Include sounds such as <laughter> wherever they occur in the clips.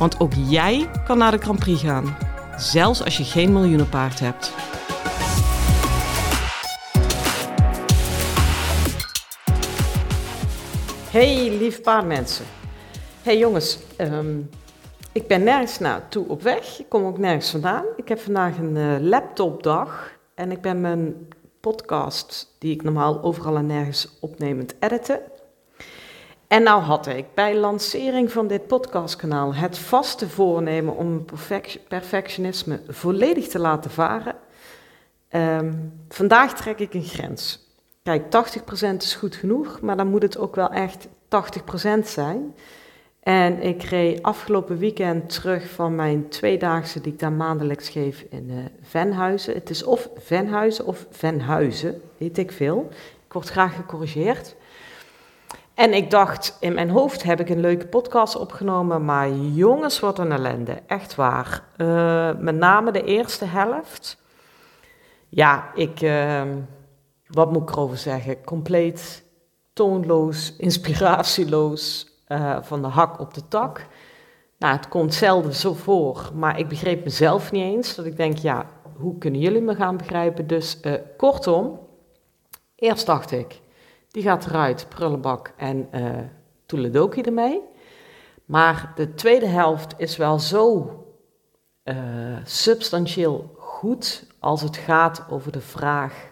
Want ook jij kan naar de Grand Prix gaan, zelfs als je geen miljoenenpaard hebt. Hey lieve paardmensen. Hey jongens, ehm, ik ben nergens naartoe op weg. Ik kom ook nergens vandaan. Ik heb vandaag een uh, laptopdag en ik ben mijn podcast, die ik normaal overal en nergens opnemend editen. En nou had ik bij lancering van dit podcastkanaal het vaste voornemen om perfectionisme volledig te laten varen. Ehm, vandaag trek ik een grens. Kijk, 80% is goed genoeg, maar dan moet het ook wel echt 80% zijn. En ik reed afgelopen weekend terug van mijn tweedaagse die ik daar maandelijks geef in uh, Venhuizen. Het is of Venhuizen of Venhuizen, weet ik veel. Ik word graag gecorrigeerd. En ik dacht, in mijn hoofd heb ik een leuke podcast opgenomen, maar jongens, wat een ellende. Echt waar. Uh, met name de eerste helft. Ja, ik, uh, wat moet ik erover zeggen? Compleet toonloos, <laughs> inspiratieloos, uh, van de hak op de tak. Nou, het komt zelden zo voor, maar ik begreep mezelf niet eens. Dat ik denk, ja, hoe kunnen jullie me gaan begrijpen? Dus kortom, eerst dacht ik, die gaat eruit, prullenbak en uh, toeledoki ermee. Maar de tweede helft is wel zo uh, substantieel goed als het gaat over de vraag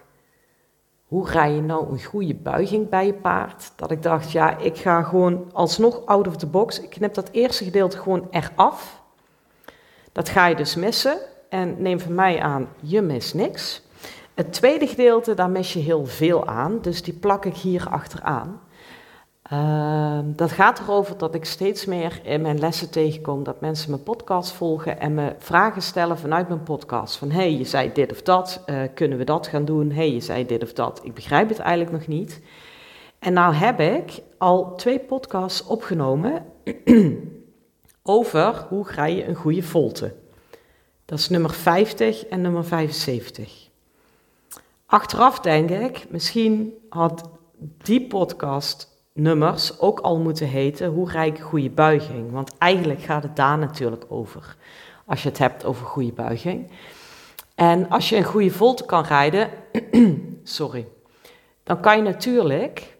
hoe rij je nou een goede buiging bij je paard? Dat ik dacht, ja, ik ga gewoon alsnog out of the box. Ik knip dat eerste gedeelte gewoon eraf. Dat ga je dus missen. En neem van mij aan, je mist niks. Het tweede gedeelte, daar mis je heel veel aan. Dus die plak ik hier achteraan. Uh, dat gaat erover dat ik steeds meer in mijn lessen tegenkom dat mensen mijn podcast volgen en me vragen stellen vanuit mijn podcast. Van hey, je zei dit of dat, uh, kunnen we dat gaan doen? hey, je zei dit of dat. Ik begrijp het eigenlijk nog niet. En nou heb ik al twee podcasts opgenomen <clears throat> over hoe ga je een goede volte. Dat is nummer 50 en nummer 75. Achteraf denk ik, misschien had die podcast nummers ook al moeten heten Hoe rijk goede buiging? Want eigenlijk gaat het daar natuurlijk over. Als je het hebt over goede buiging. En als je een goede volte kan rijden, <clears throat> sorry, dan kan je natuurlijk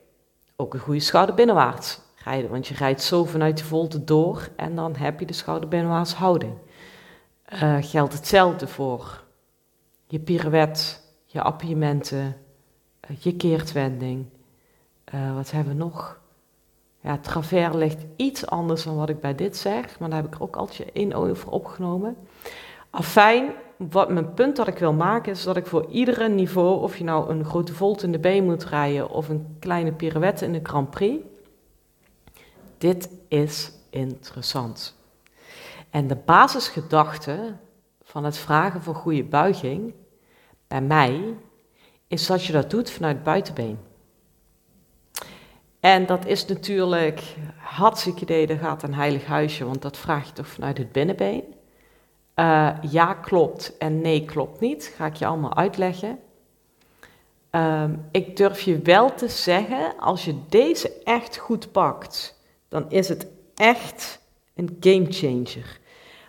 ook een goede schouder binnenwaarts rijden. Want je rijdt zo vanuit de volte door en dan heb je de schouder binnenwaarts houding. Uh, geldt hetzelfde voor je pirouette, je appiëmenten, uh, je keertwending, uh, wat hebben we nog? Ja, travers ligt iets anders dan wat ik bij dit zeg, maar daar heb ik ook altijd één over opgenomen. Afijn, wat mijn punt dat ik wil maken is dat ik voor iedere niveau, of je nou een grote volt in de B moet rijden of een kleine pirouette in de Grand Prix, dit is interessant. En de basisgedachte van het vragen voor goede buiging bij mij is dat je dat doet vanuit buitenbeen. En dat is natuurlijk hartstikke idee, dat gaat een heilig huisje, want dat vraag je toch vanuit het binnenbeen. Uh, ja klopt en nee klopt niet, ga ik je allemaal uitleggen. Uh, ik durf je wel te zeggen, als je deze echt goed pakt, dan is het echt een game changer.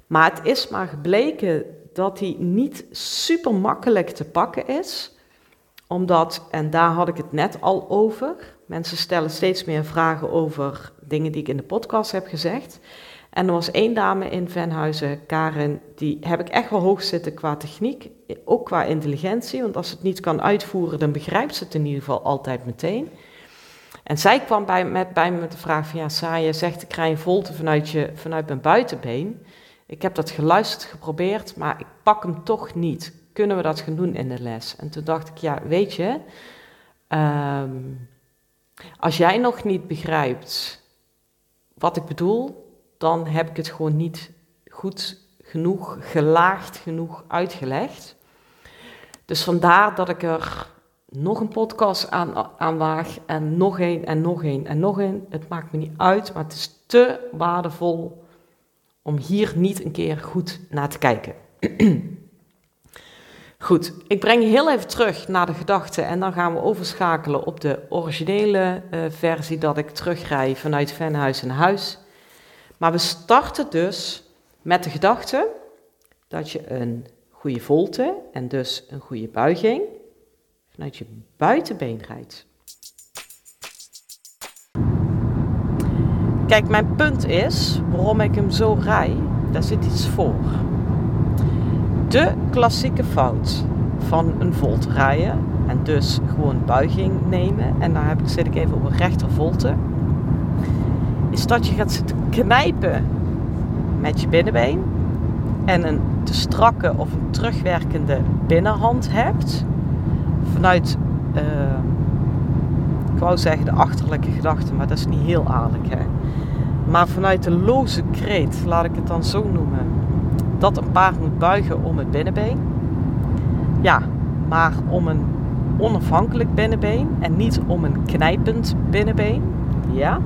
Maar het is maar gebleken dat hij niet super makkelijk te pakken is, omdat, en daar had ik het net al over, Mensen stellen steeds meer vragen over dingen die ik in de podcast heb gezegd. En er was één dame in Venhuizen, Karen, die heb ik echt wel hoog zitten qua techniek, ook qua intelligentie. Want als ze het niet kan uitvoeren, dan begrijpt ze het in ieder geval altijd meteen. En zij kwam bij, met, bij me met de vraag van, ja, Saja zegt, ik krijg een volte vanuit, je, vanuit mijn buitenbeen. Ik heb dat geluisterd, geprobeerd, maar ik pak hem toch niet. Kunnen we dat gaan doen in de les? En toen dacht ik, ja, weet je, um, als jij nog niet begrijpt wat ik bedoel, dan heb ik het gewoon niet goed genoeg, gelaagd genoeg uitgelegd. Dus vandaar dat ik er nog een podcast aan, aan waag en nog één en nog één en nog één. Het maakt me niet uit, maar het is te waardevol om hier niet een keer goed naar te kijken. <clears throat> Goed, ik breng heel even terug naar de gedachte en dan gaan we overschakelen op de originele uh, versie dat ik terugrij vanuit Venhuis naar huis. Maar we starten dus met de gedachte dat je een goede volte en dus een goede buiging vanuit je buitenbeen rijdt. Kijk, mijn punt is waarom ik hem zo rij, daar zit iets voor. De klassieke fout van een volt rijden en dus gewoon buiging nemen, en daar heb ik, zit ik even op een rechtervolte, is dat je gaat zitten knijpen met je binnenbeen en een te strakke of een terugwerkende binnenhand hebt vanuit, uh, ik wou zeggen de achterlijke gedachte, maar dat is niet heel aardig hè. Maar vanuit de loze kreet, laat ik het dan zo noemen, dat een paard moet buigen om het binnenbeen. Ja, maar om een onafhankelijk binnenbeen en niet om een knijpend binnenbeen. Ja.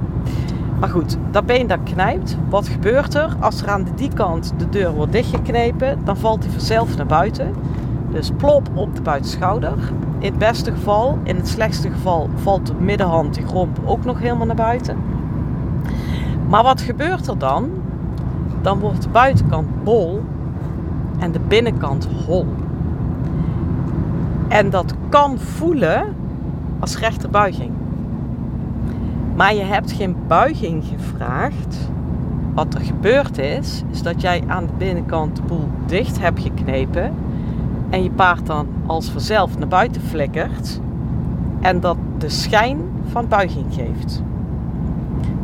Maar goed, dat been dat knijpt. Wat gebeurt er? Als er aan die kant de deur wordt dichtgeknepen, dan valt hij vanzelf naar buiten. Dus plop op de buitenschouder. In het beste geval, in het slechtste geval valt de middenhand, die gromp, ook nog helemaal naar buiten. Maar wat gebeurt er dan? Dan wordt de buitenkant bol en de binnenkant hol. En dat kan voelen als rechterbuiging. Maar je hebt geen buiging gevraagd. Wat er gebeurd is, is dat jij aan de binnenkant de boel dicht hebt geknepen en je paard dan als vanzelf naar buiten flikkert en dat de schijn van buiging geeft.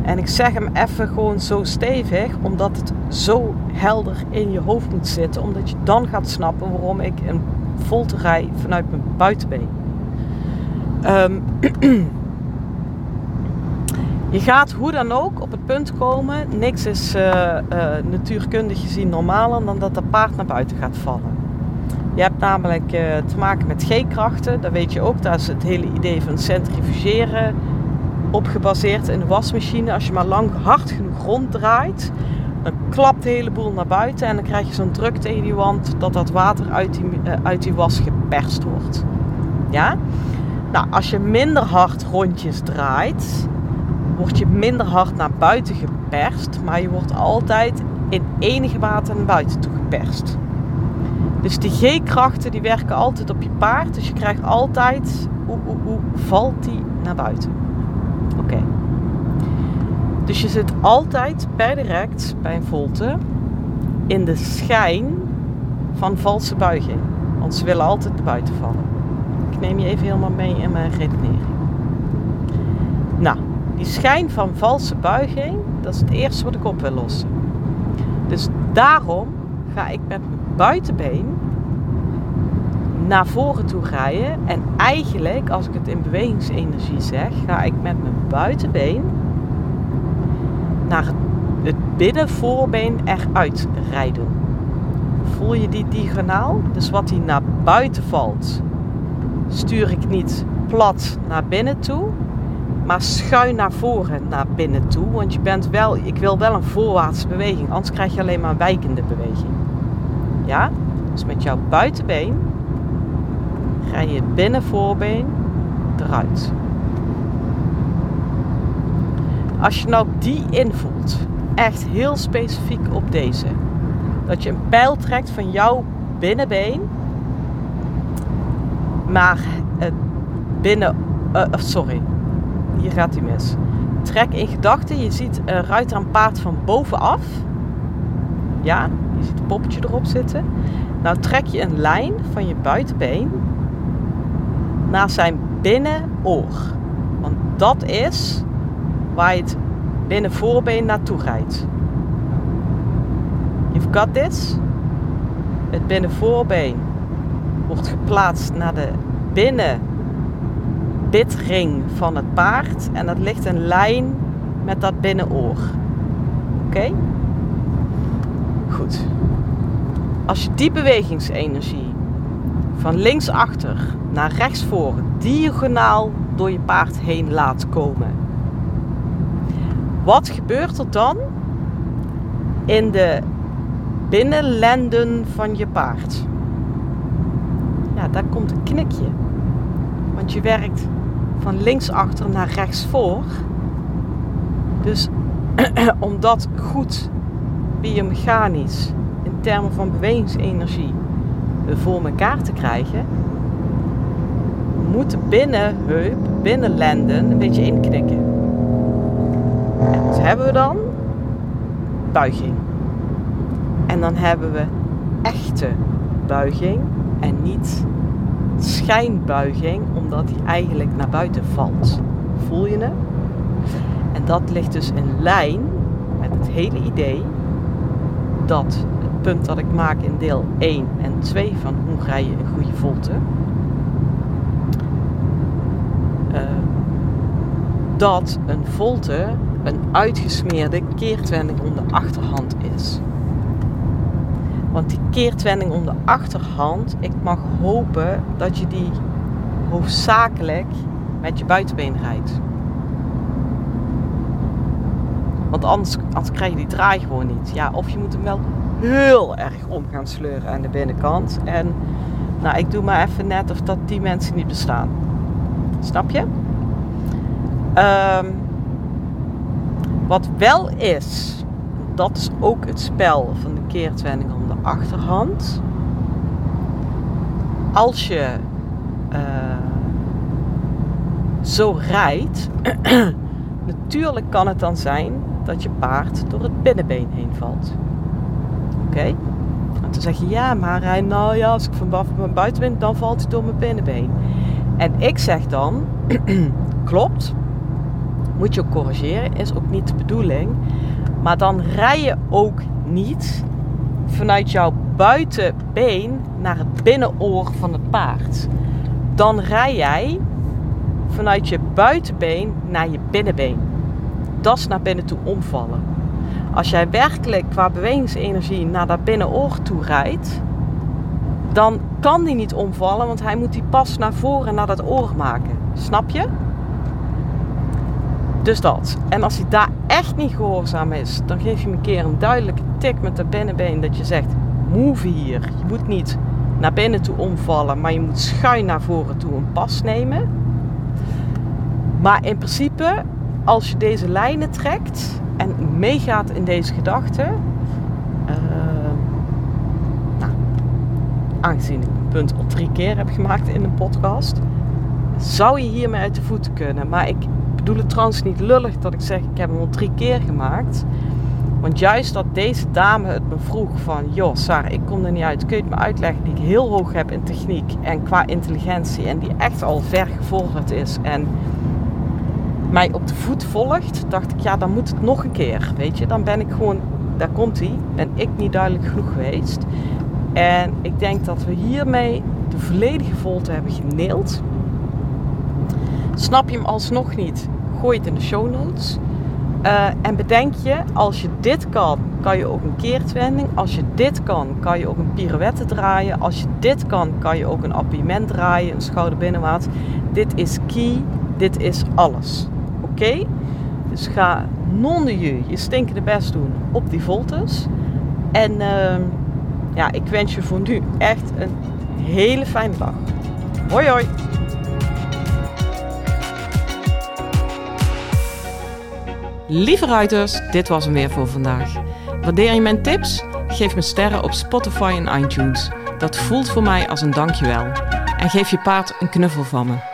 En ik zeg hem even gewoon zo stevig, omdat het zo helder in je hoofd moet zitten, omdat je dan gaat snappen waarom ik een volte rij vanuit mijn buitenbeen. Um, <clears throat> je gaat hoe dan ook op het punt komen, niks is uh, uh, natuurkundig gezien normaler dan dat dat paard naar buiten gaat vallen. Je hebt namelijk uh, te maken met G-krachten, dat weet je ook, daar is het hele idee van centrifugeren op gebaseerd in de wasmachine. Als je maar lang hard genoeg ronddraait, dan klapt de hele boel naar buiten en dan krijg je zo'n druk tegen die wand dat dat water uit die, uh, uit die was geperst wordt. Ja? Nou, als je minder hard rondjes draait, word je minder hard naar buiten geperst, maar je wordt altijd in enige mate naar buiten toe geperst. Dus die G-krachten die werken altijd op je paard. Dus je krijgt altijd, hoe, hoe, hoe valt die naar buiten? Oké. Dus je zit altijd per direct bij een volte in de schijn van valse buiging. Want ze willen altijd naar buiten vallen. Ik neem je even helemaal mee in mijn redenering. Nou, die schijn van valse buiging, dat is het eerste wat ik op wil lossen. Dus daarom ga ik met mijn buitenbeen naar voren toe rijden. En eigenlijk, als ik het in bewegingsenergie zeg, ga ik met mijn buitenbeen naar het binnenvoorbeen eruit rijden. Voel je die diagonaal? Dus wat die naar buiten valt, stuur ik niet plat naar binnen toe, maar schuin naar voren naar binnen toe. Want je bent wel, ik wil wel een voorwaartse beweging, anders krijg je alleen maar een wijkende beweging. Ja? Dus met jouw buitenbeen ga je binnenvoorbeen eruit. Als je nou die invult, echt heel specifiek op deze, dat je een pijl trekt van jouw binnenbeen, maar het binnen, uh, sorry, hier gaat hij mis. Trek in gedachten, je ziet een ruiter aan paard van bovenaf. Ja, je ziet het poppetje erop zitten. Nou trek je een lijn van je buitenbeen naar zijn binnenoor. Want dat is waar je het binnenvoorbeen naartoe rijdt. You've got this. Het binnenvoorbeen wordt geplaatst naar de binnenbitring van het paard. En dat ligt een lijn met dat binnenoor. Oké? Als je die bewegingsenergie van linksachter naar rechtsvoor diagonaal door je paard heen laat komen. Wat gebeurt er dan in de binnenlenden van je paard? Ja, daar komt een knikje. Want je werkt van linksachter naar rechtsvoor. Dus <clears throat> om dat goed biomechanisch in termen van bewegingsenergie voor elkaar te krijgen, moet de binnenheup, binnenlenden een beetje inknikken. En wat hebben we dan? Buiging. En dan hebben we echte buiging en niet schijnbuiging, omdat die eigenlijk naar buiten valt. Voel je het? En dat ligt dus in lijn met het hele idee dat het punt dat ik maak in deel 1 en 2 van hoe rij je een goede volte. Uh, dat een volte een uitgesmeerde keertwending om de achterhand is. Want die keertwending om de achterhand, ik mag hopen dat je die hoofdzakelijk met je buitenbeen rijdt. Want anders, krijg je die draai gewoon niet. Ja, of je moet hem wel heel erg om gaan sleuren aan de binnenkant. En nou, ik doe maar even net of dat die mensen niet bestaan. Snap je? Um, wat wel is, dat is ook het spel van de keertwending om de achterhand. Als je uh, zo rijdt, <clears throat> natuurlijk kan het dan zijn dat je paard door het binnenbeen heen valt. Oké? En dan zeg je, ja, maar hij, nou ja, als ik van mijn buitenbeen, dan valt hij door mijn binnenbeen. En ik zeg dan, <clears throat> klopt, moet je ook corrigeren, is ook niet de bedoeling. Maar dan rij je ook niet vanuit jouw buitenbeen naar het binnenoor van het paard. Dan rij jij vanuit je buitenbeen naar je binnenbeen. Dat is naar binnen toe omvallen. Als jij werkelijk qua bewegingsenergie naar dat binnenoor toe rijdt, dan kan die niet omvallen, want hij moet die pas naar voren naar dat oor maken. Snap je? Dus dat. En als hij daar echt niet gehoorzaam is, dan geef je hem een keer een duidelijke tik met de binnenbeen dat je zegt: move hier. Je moet niet naar binnen toe omvallen, maar je moet schuin naar voren toe een pas nemen. Maar in principe, als je deze lijnen trekt en meegaat in deze gedachte, uh, nou, aangezien ik een punt al drie keer heb gemaakt in een podcast, zou je hiermee uit de voeten kunnen. Maar ik bedoel het trouwens niet lullig dat ik zeg ik heb hem al drie keer gemaakt. Want juist dat deze dame het me vroeg van... joh Sarah, ik kom er niet uit. Kun je het me uitleggen die ik heel hoog heb in techniek en qua intelligentie... en die echt al ver gevorderd is en mij op de voet volgt... dacht ik, ja, dan moet het nog een keer, weet je. Dan ben ik gewoon, daar komt hij, ben ik niet duidelijk genoeg geweest. En ik denk dat we hiermee de volledige volte hebben geneeld... Snap je hem alsnog niet? Gooi het in de show notes. Uh, en bedenk je, als je dit kan, kan je ook een keertwending. Als je dit kan, kan je ook een pirouette draaien. Als je dit kan, kan je ook een appiëment draaien, een schouder binnenwaarts. Dit is key, dit is alles. Oké? Dus ga non je, je stinkende best doen op die voltes. En uh, ja, ik wens je voor nu echt een hele fijne dag. Hoi hoi! Lieve ruiters, dit was hem weer voor vandaag. Waardeer je mijn tips? Geef me sterren op Spotify en iTunes. Dat voelt voor mij als een dankjewel. En geef je paard een knuffel van me.